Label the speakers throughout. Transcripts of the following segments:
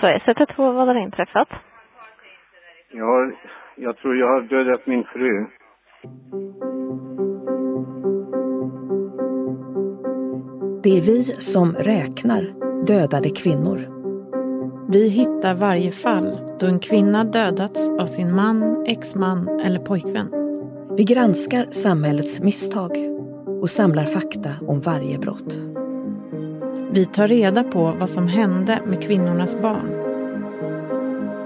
Speaker 1: SOS 112, vad har inträffat?
Speaker 2: Ja, jag tror jag har dödat min fru.
Speaker 3: Det är vi som räknar dödade kvinnor.
Speaker 4: Vi hittar varje fall då en kvinna dödats av sin man, exman eller pojkvän.
Speaker 3: Vi granskar samhällets misstag och samlar fakta om varje brott.
Speaker 4: Vi tar reda på vad som hände med kvinnornas barn.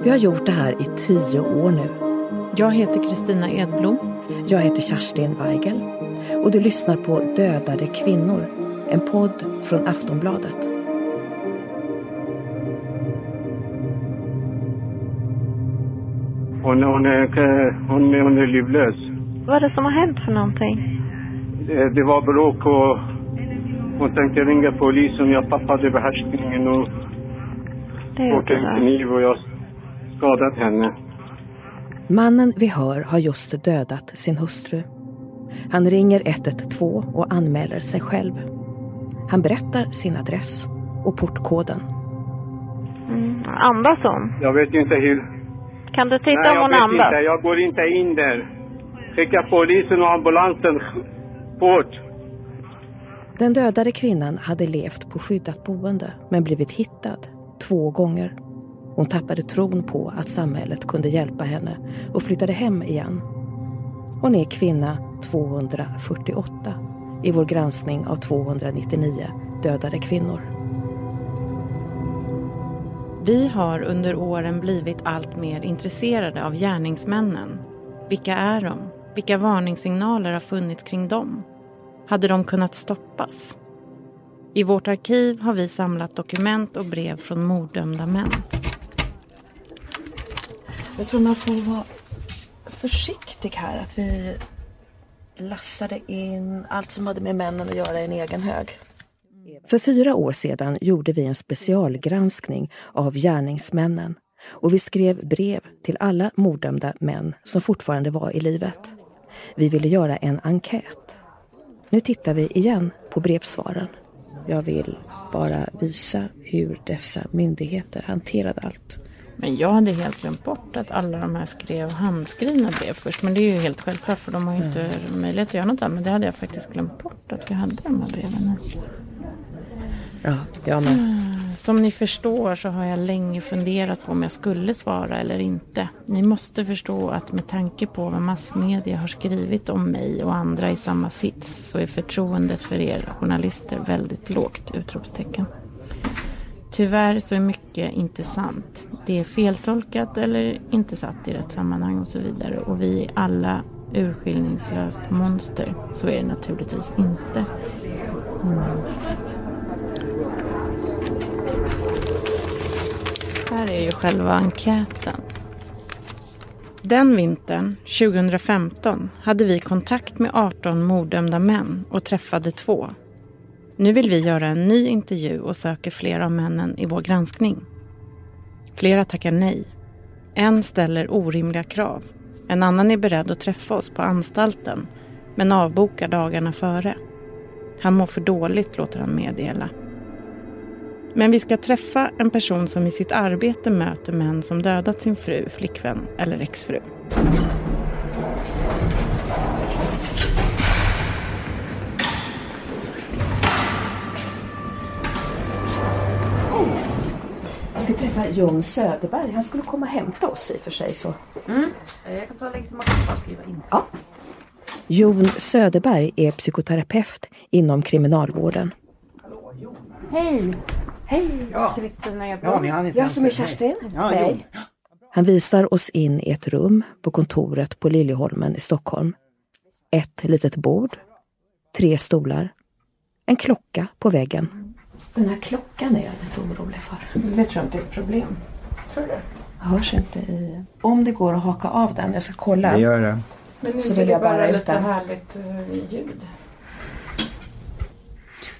Speaker 3: Vi har gjort det här i tio år nu.
Speaker 4: Jag heter Kristina Edblom.
Speaker 3: Jag heter Kerstin Weigel och du lyssnar på Dödade kvinnor, en podd från Aftonbladet.
Speaker 2: Hon, hon, är, hon, är- hon är livlös.
Speaker 1: Vad är det som har hänt för någonting?
Speaker 2: Det, det var bråk och hon tänkte ringa polisen. Jag tappade behärskningen och
Speaker 1: gjorde
Speaker 2: en kniv och jag skadat henne.
Speaker 3: Mannen vi hör har just dödat sin hustru. Han ringer 112 och anmäler sig själv. Han berättar sin adress och portkoden.
Speaker 1: Mm. Andas hon?
Speaker 2: Jag vet inte hur...
Speaker 1: Kan du titta
Speaker 2: Nej,
Speaker 1: om
Speaker 2: jag
Speaker 1: hon andas?
Speaker 2: inte. Jag går inte in där. Skicka polisen och ambulansen fort.
Speaker 3: Den dödade kvinnan hade levt på skyddat boende men blivit hittad två gånger. Hon tappade tron på att samhället kunde hjälpa henne och flyttade hem igen. Hon är kvinna 248 i vår granskning av 299 dödade kvinnor.
Speaker 4: Vi har under åren blivit allt mer intresserade av gärningsmännen. Vilka är de? Vilka varningssignaler har funnits kring dem? Hade de kunnat stoppas? I vårt arkiv har vi samlat dokument och brev från morddömda män.
Speaker 3: Jag tror man får vara försiktig här att vi lassade in allt som hade med männen att göra i en egen hög. För fyra år sedan gjorde vi en specialgranskning av gärningsmännen och vi skrev brev till alla morddömda män som fortfarande var i livet. Vi ville göra en enkät. Nu tittar vi igen på brevsvaren. Jag vill bara visa hur dessa myndigheter hanterade allt.
Speaker 4: Men jag hade helt glömt bort att alla de här skrev handskrivna brev först. Men det är ju helt självklart för de har ju inte möjlighet att göra något annat. Men det hade jag faktiskt glömt bort att vi hade de här breven.
Speaker 3: Ja, jag med. Mm.
Speaker 4: Som ni förstår så har jag länge funderat på om jag skulle svara eller inte. Ni måste förstå att med tanke på vad massmedia har skrivit om mig och andra i samma sits så är förtroendet för er journalister väldigt lågt! Utropstecken. Tyvärr så är mycket inte sant. Det är feltolkat eller inte satt i rätt sammanhang och så vidare. Och vi är alla urskillningslöst monster. Så är det naturligtvis inte. Mm. Här är ju själva enkäten. Den vintern, 2015, hade vi kontakt med 18 morddömda män och träffade två. Nu vill vi göra en ny intervju och söker flera av männen i vår granskning. Flera tackar nej. En ställer orimliga krav. En annan är beredd att träffa oss på anstalten men avbokar dagarna före. Han mår för dåligt, låter han meddela. Men vi ska träffa en person som i sitt arbete möter män som dödat sin fru, flickvän eller exfru.
Speaker 3: Jag ska träffa John Söderberg. Han skulle komma och hämta oss i och för sig. Så.
Speaker 5: Jag kan ta legitimation och skriva in.
Speaker 3: Ja. Jon Söderberg är psykoterapeut inom kriminalvården.
Speaker 5: Hej! Hej!
Speaker 6: Ja.
Speaker 5: Kristina
Speaker 6: Ja, ni hann inte
Speaker 3: Jag som är Kerstin.
Speaker 6: hej. Ja, jo.
Speaker 3: Han visar oss in i ett rum på kontoret på Liljeholmen i Stockholm. Ett litet bord, tre stolar, en klocka på väggen. Den här klockan är jag lite orolig för.
Speaker 4: Det tror jag inte är ett problem.
Speaker 3: Hörs inte i... Om det går att haka av den, jag ska kolla.
Speaker 6: Det gör det.
Speaker 4: Men
Speaker 3: Så vill jag bara ut
Speaker 4: lite
Speaker 3: den.
Speaker 4: härligt eh, ljud.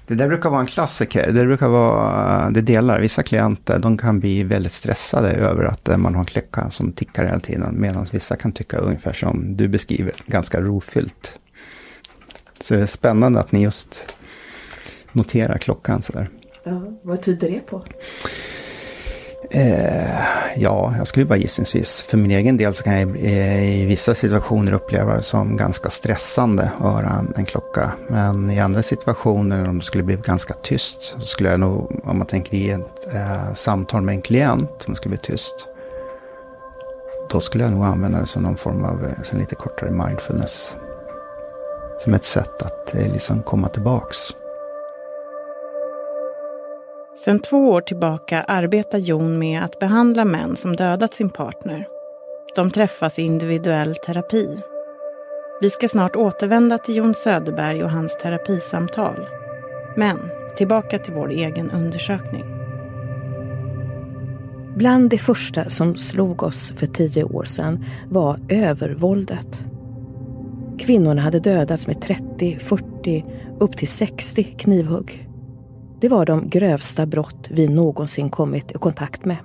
Speaker 6: Det där brukar vara en klassiker. Det brukar vara, det delar vissa klienter, de kan bli väldigt stressade över att eh, man har en klocka som tickar hela tiden. Medan vissa kan tycka ungefär som du beskriver, ganska rofyllt. Så det är spännande att ni just noterar klockan sådär.
Speaker 3: Ja, vad tyder det på?
Speaker 6: Eh, ja, jag skulle bara gissningsvis. För min egen del så kan jag eh, i vissa situationer uppleva det som ganska stressande att höra en, en, klocka. Men i andra situationer, om det skulle bli ganska tyst, så skulle jag nog, om man tänker i ett eh, samtal med en klient, om det skulle bli tyst, då skulle jag nog använda det som någon form av eh, lite kortare mindfulness. Som ett sätt att eh, liksom komma tillbaks.
Speaker 4: Sedan två år tillbaka arbetar Jon med att behandla män som dödat sin partner. De träffas i individuell terapi. Vi ska snart återvända till Jon Söderberg och hans terapisamtal. Men tillbaka till vår egen undersökning.
Speaker 3: Bland det första som slog oss för tio år sedan var övervåldet. Kvinnorna hade dödats med 30, 40, upp till 60 knivhugg. Det var de grövsta brott vi någonsin kommit i kontakt med.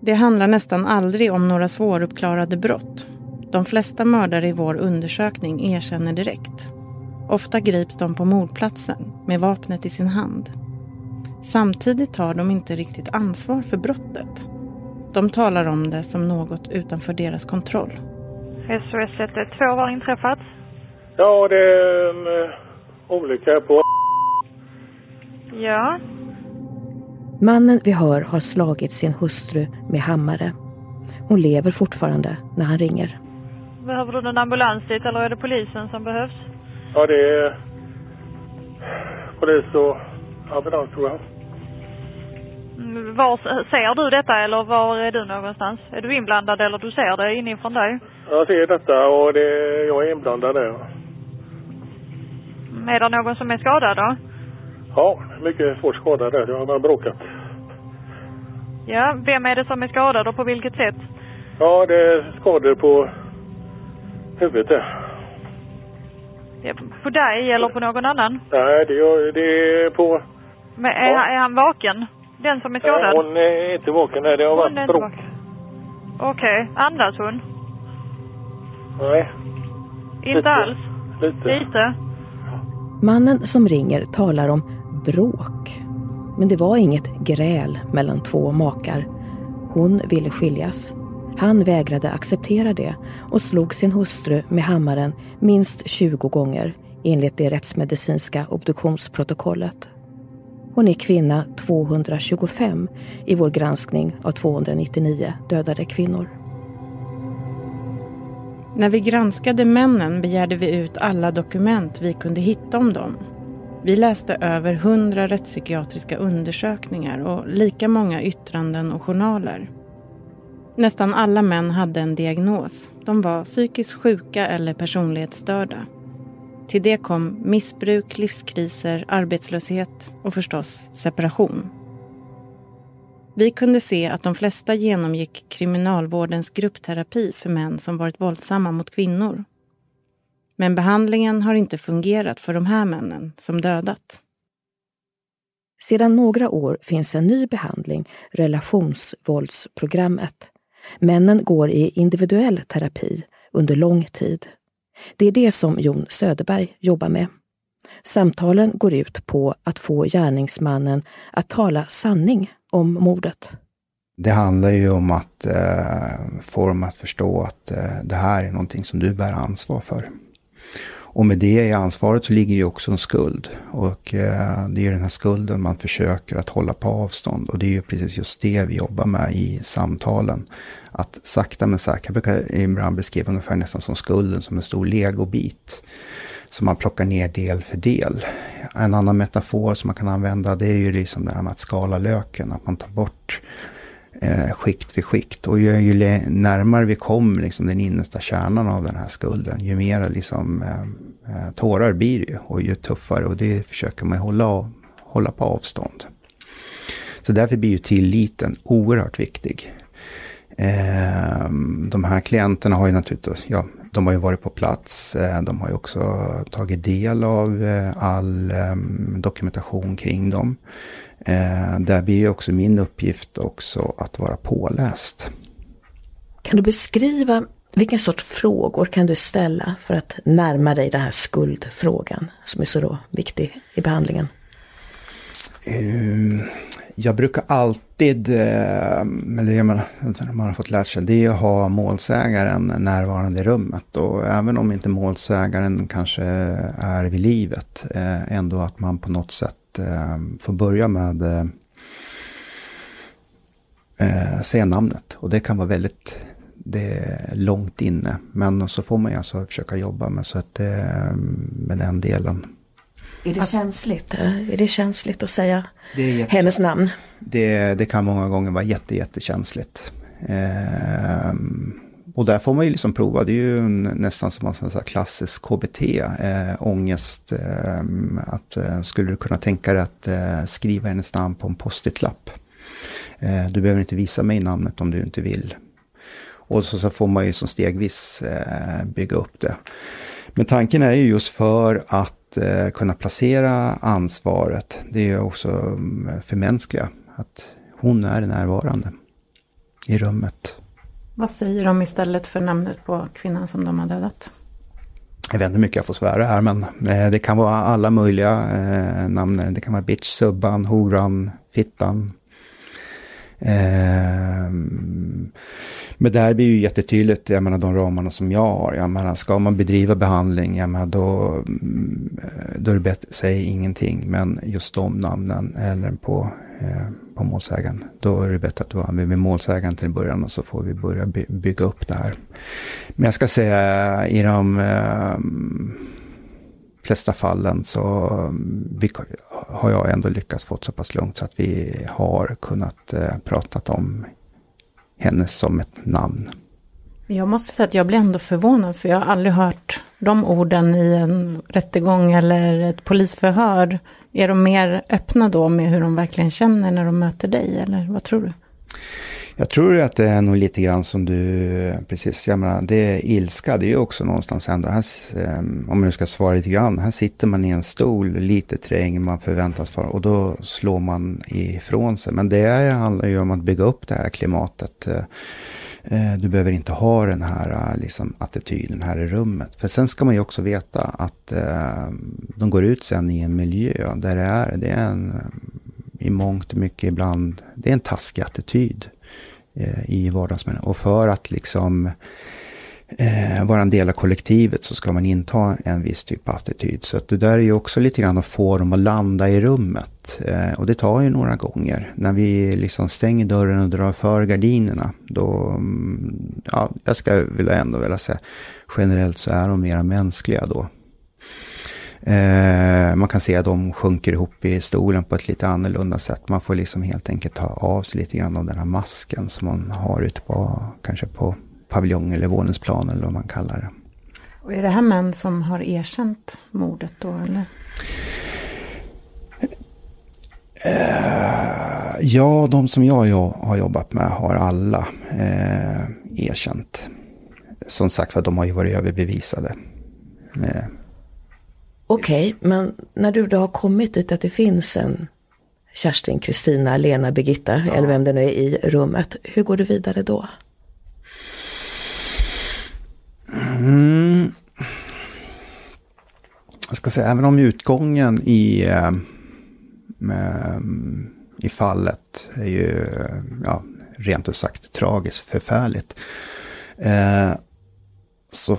Speaker 4: Det handlar nästan aldrig om några svåruppklarade brott. De flesta mördare i vår undersökning erkänner direkt. Ofta grips de på mordplatsen med vapnet i sin hand. Samtidigt tar de inte riktigt ansvar för brottet. De talar om det som något utanför deras kontroll.
Speaker 1: SOS 112 har inträffat.
Speaker 7: Ja, det är en uh, olycka på
Speaker 1: Ja.
Speaker 3: Mannen vi hör har slagit sin hustru med hammare. Hon lever fortfarande när han ringer.
Speaker 1: Behöver du någon ambulans dit eller är det polisen som behövs?
Speaker 7: Ja, det är polis och ambulans tror jag.
Speaker 1: Mm, var ser du detta eller var är du någonstans? Är du inblandad eller du ser det inifrån dig?
Speaker 7: Jag ser detta och det, jag är inblandad där.
Speaker 1: Är det någon som är skadad då?
Speaker 7: Ja, mycket svårt skadad där. Jag har bråkat.
Speaker 1: Ja, vem är det som är skadad och på vilket sätt?
Speaker 7: Ja, det är skador på huvudet där.
Speaker 1: Ja, på dig eller på någon annan?
Speaker 7: Nej, det, är, det är på...
Speaker 1: Men är,
Speaker 7: Ja.
Speaker 1: är han vaken? Den som är skadad?
Speaker 7: Nej, hon är inte vaken. Nej, det har
Speaker 1: Hon
Speaker 7: varit bråk.
Speaker 1: Okej, andas hon?
Speaker 7: Nej,
Speaker 1: Inte
Speaker 7: Lite.
Speaker 1: alls?
Speaker 7: lite.
Speaker 1: Lite?
Speaker 3: Mannen som ringer talar om bråk. Men det var inget gräl mellan två makar. Hon ville skiljas. Han vägrade acceptera det och slog sin hustru med hammaren minst 20 gånger enligt det rättsmedicinska obduktionsprotokollet. Hon är kvinna 225 i vår granskning av 299 dödade kvinnor.
Speaker 4: När vi granskade männen begärde vi ut alla dokument vi kunde hitta om dem. Vi läste över hundra rättspsykiatriska undersökningar och lika många yttranden och journaler. Nästan alla män hade en diagnos. De var psykiskt sjuka eller personlighetsstörda. Till det kom missbruk, livskriser, arbetslöshet och förstås separation. Vi kunde se att de flesta genomgick kriminalvårdens gruppterapi för män som varit våldsamma mot kvinnor. Men behandlingen har inte fungerat för de här männen som dödat.
Speaker 3: Sedan några år finns en ny behandling, relationsvåldsprogrammet. Männen går i individuell terapi under lång tid. Det är det som Jon Söderberg jobbar med. Samtalen går ut på att få gärningsmannen att tala sanning om mordet.
Speaker 6: Det handlar ju om att eh, få dem att förstå att eh, det här är någonting som du bär ansvar för. Och med det i ansvaret så ligger ju också en skuld. Och eh, det är ju den här skulden man försöker att hålla på avstånd. Och det är ju precis just det vi jobbar med i samtalen. Att sakta men säkert, jag brukar ibland beskriva ungefär nästan som skulden som en stor legobit. Som man plockar ner del för del. En annan metafor som man kan använda det är ju liksom det här med att skala löken. Att man tar bort eh, skikt för skikt. Och ju, ju närmare vi kommer liksom den innersta kärnan av den här skulden, ju mer liksom, eh, eh, tårar blir det ju. Och ju tuffare. Och det försöker man hålla, hålla på avstånd. Så därför blir ju tilliten oerhört viktig. Eh, de här klienterna har ju naturligtvis, ja, de har ju varit på plats. Eh, de har ju också tagit del av eh, all dokumentation kring dem. Eh, där blir det också min uppgift också att vara påläst.
Speaker 3: Kan du beskriva vilken sorts frågor kan du ställa för att närma dig den här skuldfrågan som är så då viktig i behandlingen?
Speaker 6: Eh, jag brukar alltid alltid, eh, eller det man, man har fått lärt sig, det är att ha målsägaren närvarande i rummet. Och även om inte målsägaren kanske är vid livet, eh, ändå att man på något sätt eh, får börja med eh, säga namnet. Och det kan vara väldigt det är långt inne. Men så får man ju alltså försöka jobba med, så att, eh, med den delen.
Speaker 3: Är det alltså, känsligt? Är det känsligt att säga hennes namn?
Speaker 6: Det, det kan många gånger vara jätte, jättekänsligt. Eh, och där får man ju liksom prova, det är ju nästan som en sån klassisk KBT, eh, ångest. Eh, att, eh, skulle du kunna tänka dig att eh, skriva hennes namn på en post-it-lapp? Eh, du behöver inte visa mig namnet om du inte vill. Och så, så får man ju som stegvis eh, bygga upp det. Men tanken är ju just för att eh, kunna placera ansvaret. Det är också mm, förmänskliga. Att hon är närvarande i rummet.
Speaker 4: Vad säger de istället för namnet på kvinnan som de har dödat?
Speaker 6: Jag vet inte hur mycket jag får svära här men eh, det kan vara alla möjliga eh, namn. Det kan vara bitch, subban, horan, fittan, Ehm, men där blir ju jättetydligt, jag menar de ramarna som jag har. Jag menar ska man bedriva behandling, jag menar då, eh, då är det bättre, säg ingenting. Men just de namnen eller på, eh, på målsägaren. Då är det bättre att du använder med målsägaren till början och så får vi börja by bygga upp det här. Men jag ska säga i de eh, flesta fallen så mm, vi, har jag ändå lyckats få så pass lugnt så att vi har kunnat eh, prata om henne som ett namn.
Speaker 4: Jag måste säga att jag blir ändå förvånad för jag har aldrig hört de orden i en rättegång eller ett polisförhör. Är de mer öppna då med hur de verkligen känner när de möter dig eller vad tror du?
Speaker 6: Jag tror att det är nog lite grann som du, eh, precis, jag menar, det är ilska, det är ju också någonstans ändå, här, ehm, om man nu ska svara lite grann, här sitter man i en stol, lite träng, man förväntas vara, och då slår man ifrån sig. Men det handlar ju om att bygga upp det här klimatet. Eh, eh, du behöver inte ha den här liksom, attityden här i rummet. För sen ska man ju också veta att de går ut sen i en miljö där det är, det är en, i mångt och mycket ibland, det är en taskig attityd. Eh, I vardagsmiljön. Och för att liksom eh, vara en del av kollektivet så ska man inta en viss typ av attityd. Så att det där är ju också lite grann att få dem att landa i rummet. Eh, och det tar ju några gånger. När vi liksom stänger dörren och drar för gardinerna. Då, mm, ja, jag ska vilja ändå vilja säga generellt så är de mera mänskliga då. Eh, man kan se att de sjunker ihop i stolen på ett lite annorlunda sätt. Man får liksom helt enkelt ta av sig lite grann av den här masken som man har ute på, kanske på paviljong eller våningsplan eller vad man kallar det.
Speaker 4: Och är det här män som har erkänt mordet då eller?
Speaker 6: Eh, ja, de som jag har jobbat med har alla eh, erkänt. Som sagt för de har ju varit överbevisade. Med
Speaker 3: Okej, okay, men när du då har kommit dit att det finns en Kerstin, Kristina, Lena, Birgitta ja. eller vem det nu är i rummet. Hur går du vidare då?
Speaker 6: Mm. Jag ska säga, även om utgången i, äh, i fallet är ju ja, rent ut sagt tragiskt, förfärligt. Äh, så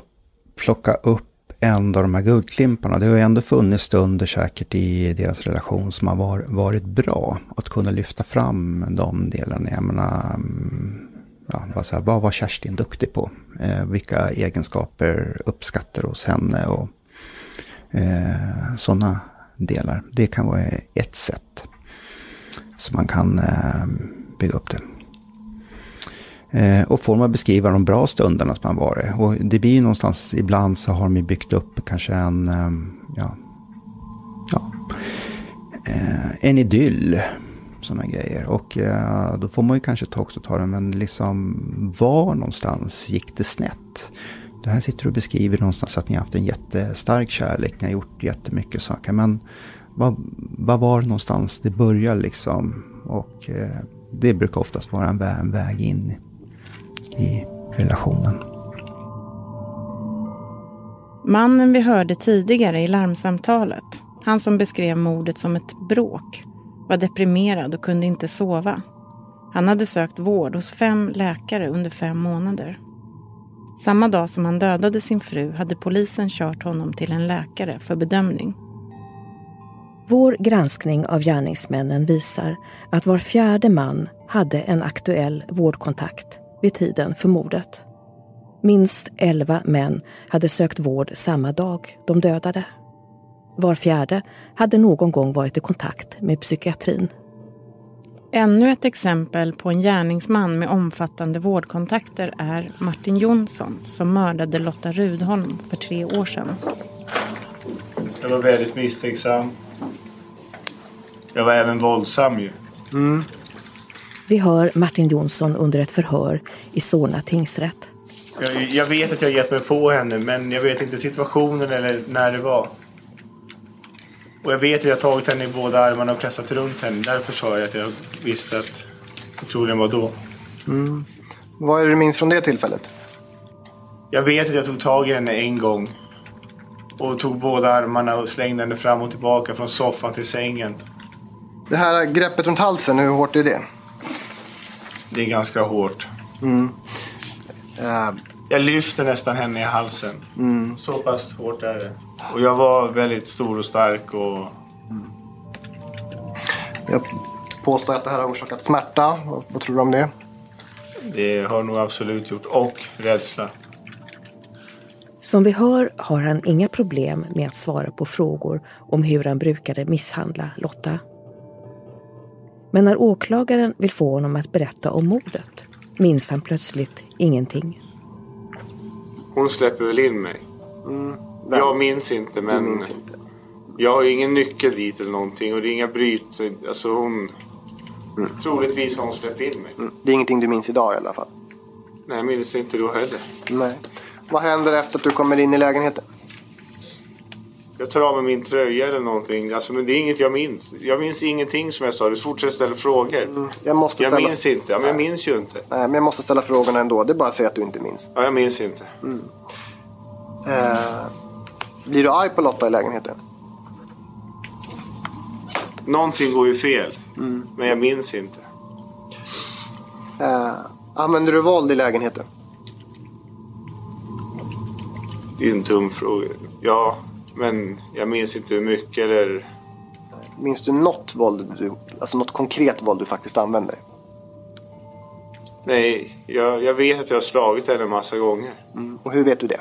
Speaker 6: plocka upp en av de här guldklimparna. Det har ju ändå funnits stunder säkert i deras relation som har var, varit bra. Att kunna lyfta fram de delarna. Jag menar, mm, ja, vad, så här, vad var Kerstin duktig på? Eh, vilka egenskaper uppskattar hos henne? Och eh, sådana delar. Det kan vara ett sätt. Så man kan eh, bygga upp det. Eh, och får man beskriva de bra stunderna som har varit. Och det blir ju någonstans, ibland så har de byggt upp kanske en, eh, ja, ja, eh, en idyll. Sådana grejer. Och eh, då får man ju kanske ta också ta det, men liksom var någonstans gick det snett? Det här sitter du och beskriver någonstans att ni har haft en jättestark kärlek, ni har gjort jättemycket saker. Men vad, vad var det någonstans det började liksom? Och eh, det brukar oftast vara en en väg in i relationen.
Speaker 4: Mannen vi hörde tidigare i larmsamtalet, han som beskrev mordet som ett bråk, var deprimerad och kunde inte sova. Han hade sökt vård hos fem läkare under fem månader. Samma dag som han dödade sin fru hade polisen kört honom till en läkare för bedömning.
Speaker 3: Vår granskning av gärningsmännen visar att var fjärde man hade en aktuell vårdkontakt vid tiden för mordet. Minst elva män hade sökt vård samma dag de dödade. Var fjärde hade någon gång varit i kontakt med psykiatrin.
Speaker 4: Ännu ett exempel på en gärningsman med omfattande vårdkontakter är Martin Jonsson som mördade Lotta Rudholm för tre år sedan.
Speaker 8: Jag var väldigt misstänksam. Jag var även våldsam ju.
Speaker 3: Mm. Vi hör Martin Jonsson under ett förhör i Solna tingsrätt.
Speaker 8: Jag, jag, vet att jag gett mig på henne men jag vet inte situationen eller när det var. Och jag vet att jag tagit henne i båda armarna och kastat runt henne. Därför sa jag att jag visste att det troligen var då.
Speaker 9: Mm. Vad är det du minns från det tillfället?
Speaker 8: Jag vet att jag tog tag i henne en gång. Och tog båda armarna och slängde henne fram och tillbaka från soffan till sängen.
Speaker 9: Det här greppet runt halsen, hur hårt är det?
Speaker 8: Det är ganska hårt.
Speaker 9: Mm.
Speaker 8: Uh, jag lyfter nästan henne i halsen.
Speaker 9: Mm.
Speaker 8: Så pass hårt är det. Och jag var väldigt stor och stark och...
Speaker 9: Mm. Jag påstår att det här har orsakat smärta. Vad, vad tror du om det?
Speaker 8: Det har nog absolut gjort. Och rädsla.
Speaker 3: Som vi hör har han inga problem med att svara på frågor om hur han brukade misshandla Lotta. Men när åklagaren vill få honom att berätta om mordet minns han plötsligt ingenting.
Speaker 8: Hon släpper väl in mig. Mm. Jag minns inte men minns inte. jag har ju ingen nyckel dit eller någonting och det är inga bryt. Alltså hon... Mm. Troligtvis har hon släppt in mig. Mm.
Speaker 9: Det är ingenting du minns idag i alla fall?
Speaker 8: Nej, jag minns inte då heller.
Speaker 9: Nej. Vad händer efter att du kommer in i lägenheten?
Speaker 8: Jag tar av mig min tröja eller någonting. Alltså, men det är inget jag minns. Jag minns ingenting som jag sa. Du fortsätter ställa frågor. Mm,
Speaker 9: jag måste ställa...
Speaker 8: Jag minns inte. Ja, men jag minns ju inte.
Speaker 9: Nej, men jag måste ställa frågorna ändå. Det är bara att säga att du inte minns.
Speaker 8: Ja, jag minns inte.
Speaker 9: Mm. Eh, blir du arg på Lotta i lägenheten?
Speaker 8: Någonting går ju fel. Mm. Men jag minns inte.
Speaker 9: Eh, använder du våld i lägenheten?
Speaker 8: Det är en dum fråga. Ja, men jag minns inte hur mycket eller...
Speaker 9: Minns du något våld, du, alltså något konkret våld du faktiskt använder?
Speaker 8: Nej, jag, jag vet att jag har slagit henne en massa gånger.
Speaker 9: Mm. Och hur vet du det?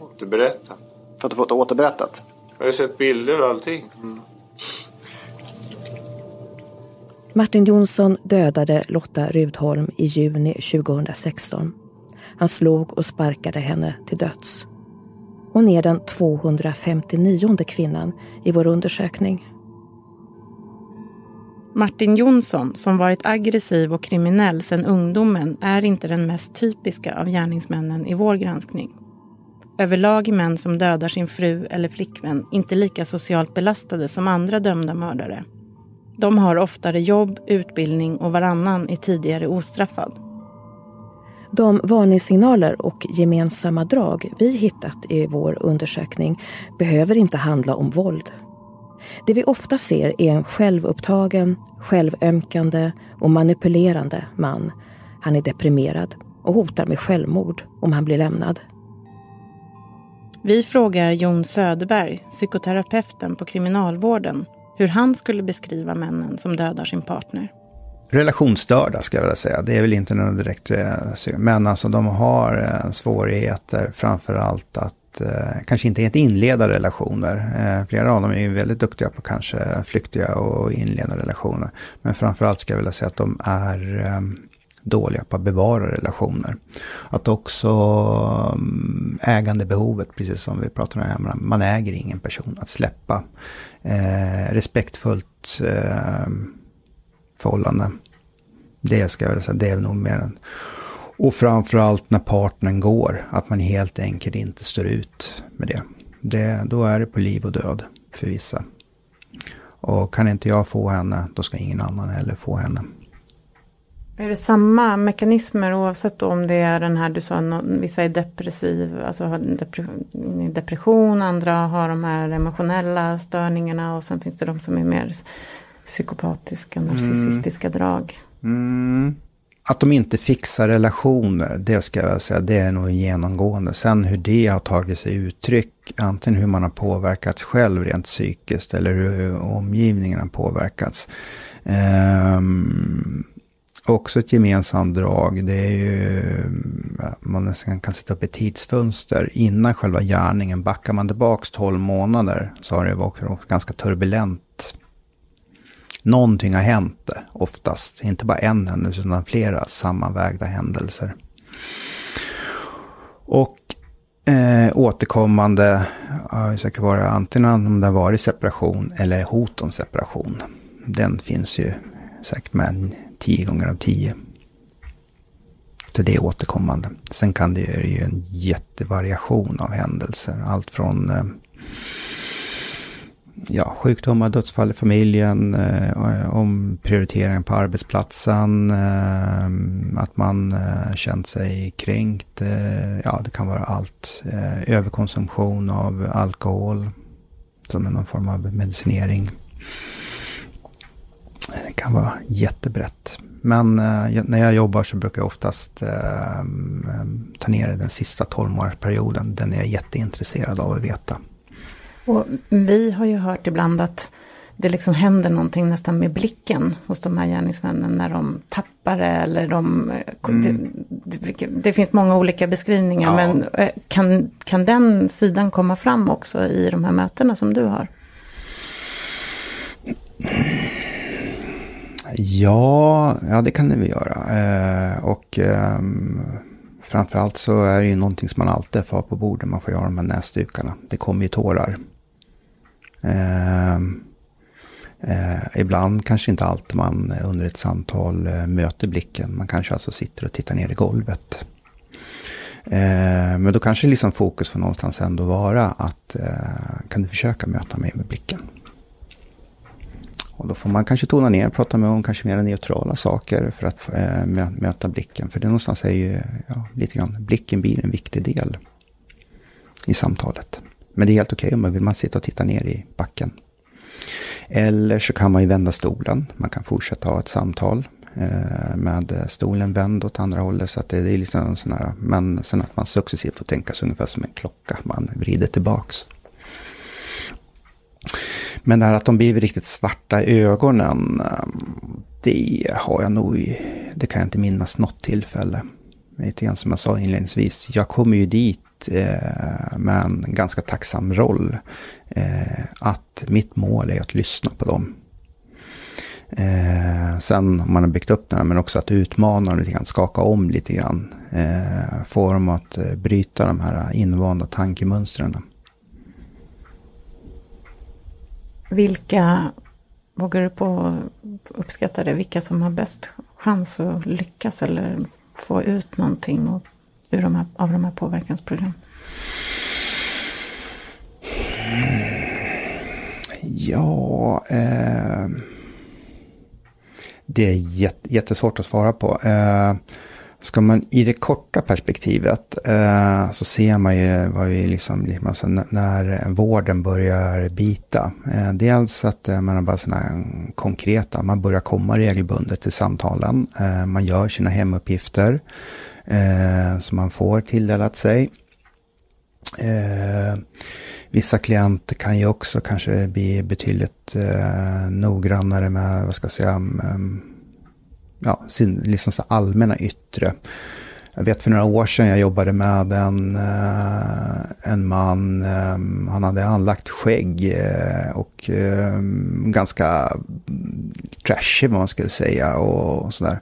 Speaker 8: Återberättat.
Speaker 9: För att du fått det återberättat?
Speaker 8: Jag har sett bilder och allting. Mm.
Speaker 3: Martin Jonsson dödade Lotta Rudholm i juni 2016. Han slog och sparkade henne till döds. Hon är den 259 kvinnan i vår undersökning.
Speaker 4: Martin Jonsson, som varit aggressiv och kriminell sedan ungdomen, är inte den mest typiska av gärningsmännen i vår granskning. Överlag är män som dödar sin fru eller flickvän inte lika socialt belastade som andra dömda mördare. De har oftare jobb, utbildning och varannan är tidigare ostraffad.
Speaker 3: De varningssignaler och gemensamma drag vi hittat i vår undersökning behöver inte handla om våld. Det vi ofta ser är en självupptagen, självömkande och manipulerande man. Han är deprimerad och hotar med självmord om han blir lämnad.
Speaker 4: Vi frågar Jon Söderberg, psykoterapeuten på Kriminalvården, hur han skulle beskriva männen som dödar sin partner
Speaker 6: relationsstörda ska jag vilja säga. Det är väl inte någon direkt, eh, men alltså de har eh, svårigheter framför allt att eh, kanske inte helt inleda relationer. Flera av dem är ju väldigt duktiga på kanske flyktiga och inleda relationer. Men framförallt ska jag vilja säga att de är dåliga på att bevara relationer. Att också mm, ägandebehovet, precis som vi pratar om här, man äger ingen person. Att släppa eh, respektfullt eh, förhållande. Det ska jag vilja säga, det är nog mer än... Och framförallt när partnern går, att man helt enkelt inte står ut med det. det. Då är det på liv och död för vissa. Och kan inte jag få henne, då ska ingen annan heller få henne.
Speaker 4: Är det samma mekanismer oavsett om det är den här du sa, vissa är depressiva, alltså har depression, andra har de här emotionella störningarna och sen finns det de som är mer psykopatiska, narcissistiska mm. drag.
Speaker 6: Mm. Att de inte fixar relationer, det ska jag säga, det är nog genomgående. Sen hur det har tagit sig uttryck, antingen hur man har påverkats själv rent psykiskt eller hur omgivningen har påverkats. Um, också ett gemensamt drag, det är ju, man nästan kan sätta upp ett tidsfönster innan själva gärningen. Backar man tillbaks 12 månader så har det varit ganska turbulent. Någonting har hänt oftast, inte bara en händelse utan flera sammanvägda händelser. Och eh, återkommande har säkert varit antingen om det har varit separation eller hot om separation. Den finns ju säkert med tio gånger av tio. Så det är återkommande. Sen kan det ju en jättevariation av händelser. Allt från eh, ja, sjukdomar, dödsfall i familjen, eh, om prioriteringen på arbetsplatsen, eh, att man eh, känt sig kränkt. Eh, ja, det kan vara allt. Eh, överkonsumtion av alkohol som är någon form av medicinering. Eh, det kan vara jättebrett. Men eh, när jag jobbar så brukar jag oftast eh, ta ner den sista 12 månadersperioden. Den är jag jätteintresserad av att veta.
Speaker 4: Och vi har ju hört ibland att det liksom händer någonting nästan med blicken hos de här gärningsmännen när de tappar det eller de... Mm. Det, det, finns många olika beskrivningar ja. men eh, kan, kan den sidan komma fram också i de här mötena som du har?
Speaker 6: Ja, ja det kan det väl göra. Eh, och eh, framförallt så är det ju någonting som man alltid får ha på bordet. Man får göra de här näsdukarna. Det kommer ju tårar. Eh, eh, ibland kanske inte alltid man under ett samtal eh, möter blicken. Man kanske alltså sitter och tittar ner i golvet. Eh, men då kanske liksom fokus får någonstans ändå vara att eh, kan du försöka möta mig med blicken. Och då får man kanske tona ner, och prata med om kanske mer neutrala saker för att äh, möta blicken. För det någonstans är ju ja, lite grann, blicken blir en viktig del i samtalet. Men det är helt okej okay om man vill man sitta och titta ner i backen. Eller så kan man ju vända stolen. Man kan fortsätta ha ett samtal eh, med stolen vänd åt andra hållet. Så att det, det är liksom sån här, men sen att man successivt får tänka sig ungefär som en klocka. Man vrider tillbaks. Men det här att de blir riktigt svarta i ögonen, eh, det har jag nog, det kan jag inte minnas något tillfälle. Lite grann som jag sa inledningsvis, jag kommer ju dit eh, men ganska tacksam roll. Eh, att mitt mål är att lyssna på dem. Eh, sen om man har byggt upp det här, men också att utmana dem lite grann, skaka om lite grann. Eh, få dem att eh, bryta de här invanda tankemönstren.
Speaker 4: Vilka, vågar du på uppskatta det, vilka som har bäst chans att lyckas eller få ut någonting ur de här, av de här påverkansprogrammen?
Speaker 6: Ja, eh, det är jättesvårt att svara på. Eh, Ska man i det korta perspektivet eh, så ser man ju vad vi liksom, liksom alltså när vården börjar bita. Eh, dels att eh, man har bara sådana konkreta, man börjar komma regelbundet till samtalen. Eh, man gör sina hemuppgifter eh, som man får tilldelat sig. Eh, vissa klienter kan ju också kanske bli betydligt eh, noggrannare med, vad ska jag säga, med, ja, sin liksom så allmänna yttre. Jag vet för några år sedan jag jobbade med en, eh, en man, eh, han hade anlagt skägg eh, och ganska trashig vad man skulle säga och sådär.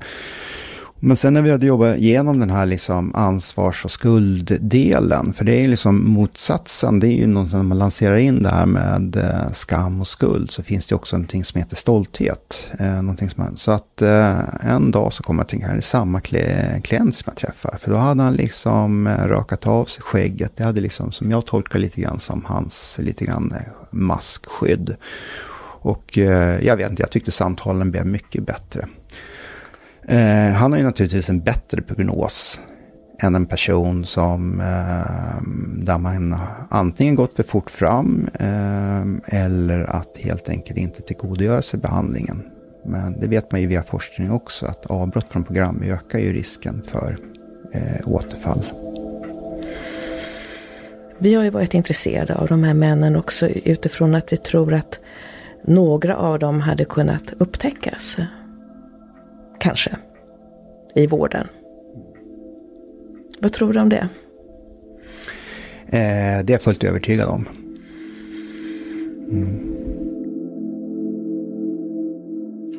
Speaker 6: Men sen när vi hade jobbat igenom den här liksom ansvars och skulddelen, för det är liksom motsatsen, det är ju något när man lanserar in det här med eh, skam och skuld, så finns det också någonting som heter stolthet. Eh, någonting som, så att eh, en dag så kommer jag tänka, det är samma klient som jag träffar, för då hade han liksom eh, rakat av sig skägget, det hade liksom, som jag tolkar lite grann som hans lite grann eh, maskskydd. Och eh, jag vet inte, jag tyckte samtalen blev mycket bättre. Eh, han har ju naturligtvis en bättre prognos än en person som eh, där man antingen gått för fort fram eh, eller att helt enkelt inte tillgodogöra sig behandlingen. Men det vet man ju via forskning också att avbrott från program ökar ju risken för eh, återfall.
Speaker 3: Vi har ju varit intresserade av de här männen också utifrån att vi tror att några av dem hade kunnat upptäckas. Kanske. I vården. Vad tror du om det?
Speaker 6: Eh, det är jag fullt övertygad om.
Speaker 3: Mm.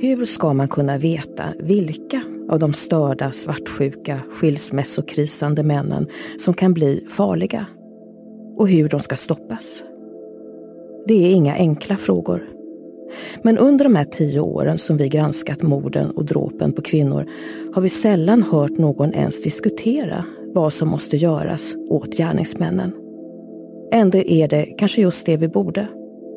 Speaker 3: Hur ska man kunna veta vilka av de störda, svartsjuka, skilsmässokrisande männen som kan bli farliga? Och hur de ska stoppas? Det är inga enkla frågor. Men under de här tio åren som vi granskat morden och dråpen på kvinnor har vi sällan hört någon ens diskutera vad som måste göras åt gärningsmännen. Ändå är det kanske just det vi borde.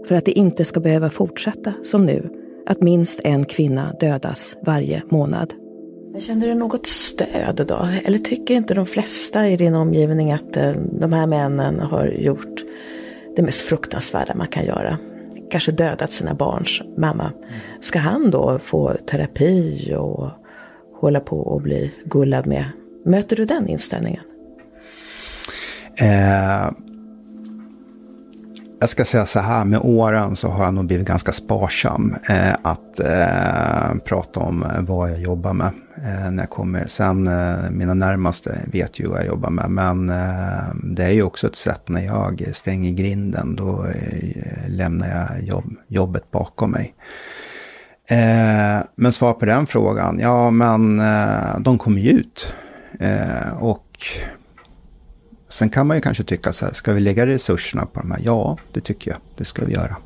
Speaker 3: För att det inte ska behöva fortsätta som nu, att minst en kvinna dödas varje månad. Men känner du något stöd då? Eller tycker inte de flesta i din omgivning att eh, de här männen har gjort det mest fruktansvärda man kan göra? Kanske dödat sina barns mamma. Ska han då få terapi och hålla på och bli gullad med? Möter du den inställningen?
Speaker 6: Eh, jag ska säga så här, med åren så har jag nog blivit ganska sparsam eh, att eh, prata om vad jag jobbar med eh, när jag kommer. Sen eh, mina närmaste vet ju vad jag jobbar med, men eh, det är ju också ett sätt när jag stänger grinden, då eh, lämnar jag jobb, jobbet bakom mig. Eh, men svar på den frågan, ja men eh, de kommer ju ut. Eh, och Sen kan man ju kanske tycka så här, ska vi lägga resurserna på de här? Ja, det tycker jag. Det ska vi göra.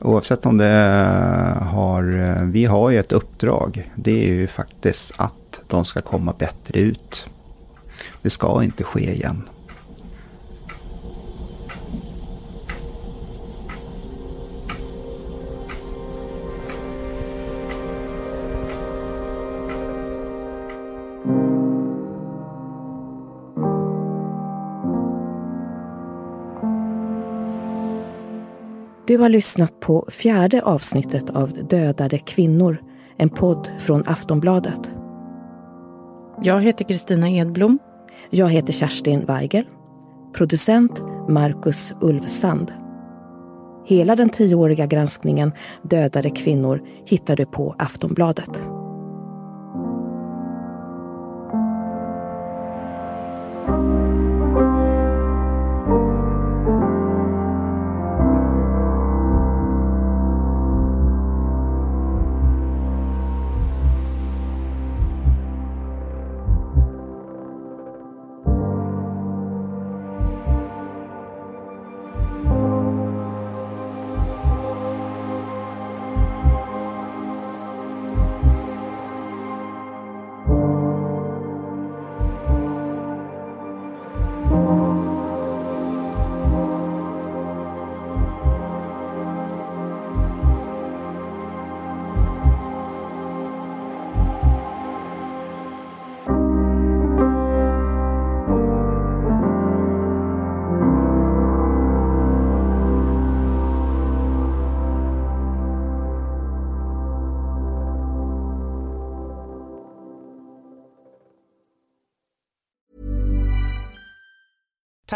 Speaker 6: Oavsett om det eh, har, eh, vi har ju ett uppdrag. Det är ju faktiskt att de ska komma bättre ut. Det ska inte ske igen.
Speaker 3: Du har lyssnat på fjärde avsnittet av Dödade kvinnor, en podd från Aftonbladet.
Speaker 4: Jag heter Kristina Edblom.
Speaker 3: Jag heter Kerstin Weigel. Producent Marcus Ulfsand. Hela den tioåriga granskningen Dödade kvinnor hittar du på Aftonbladet.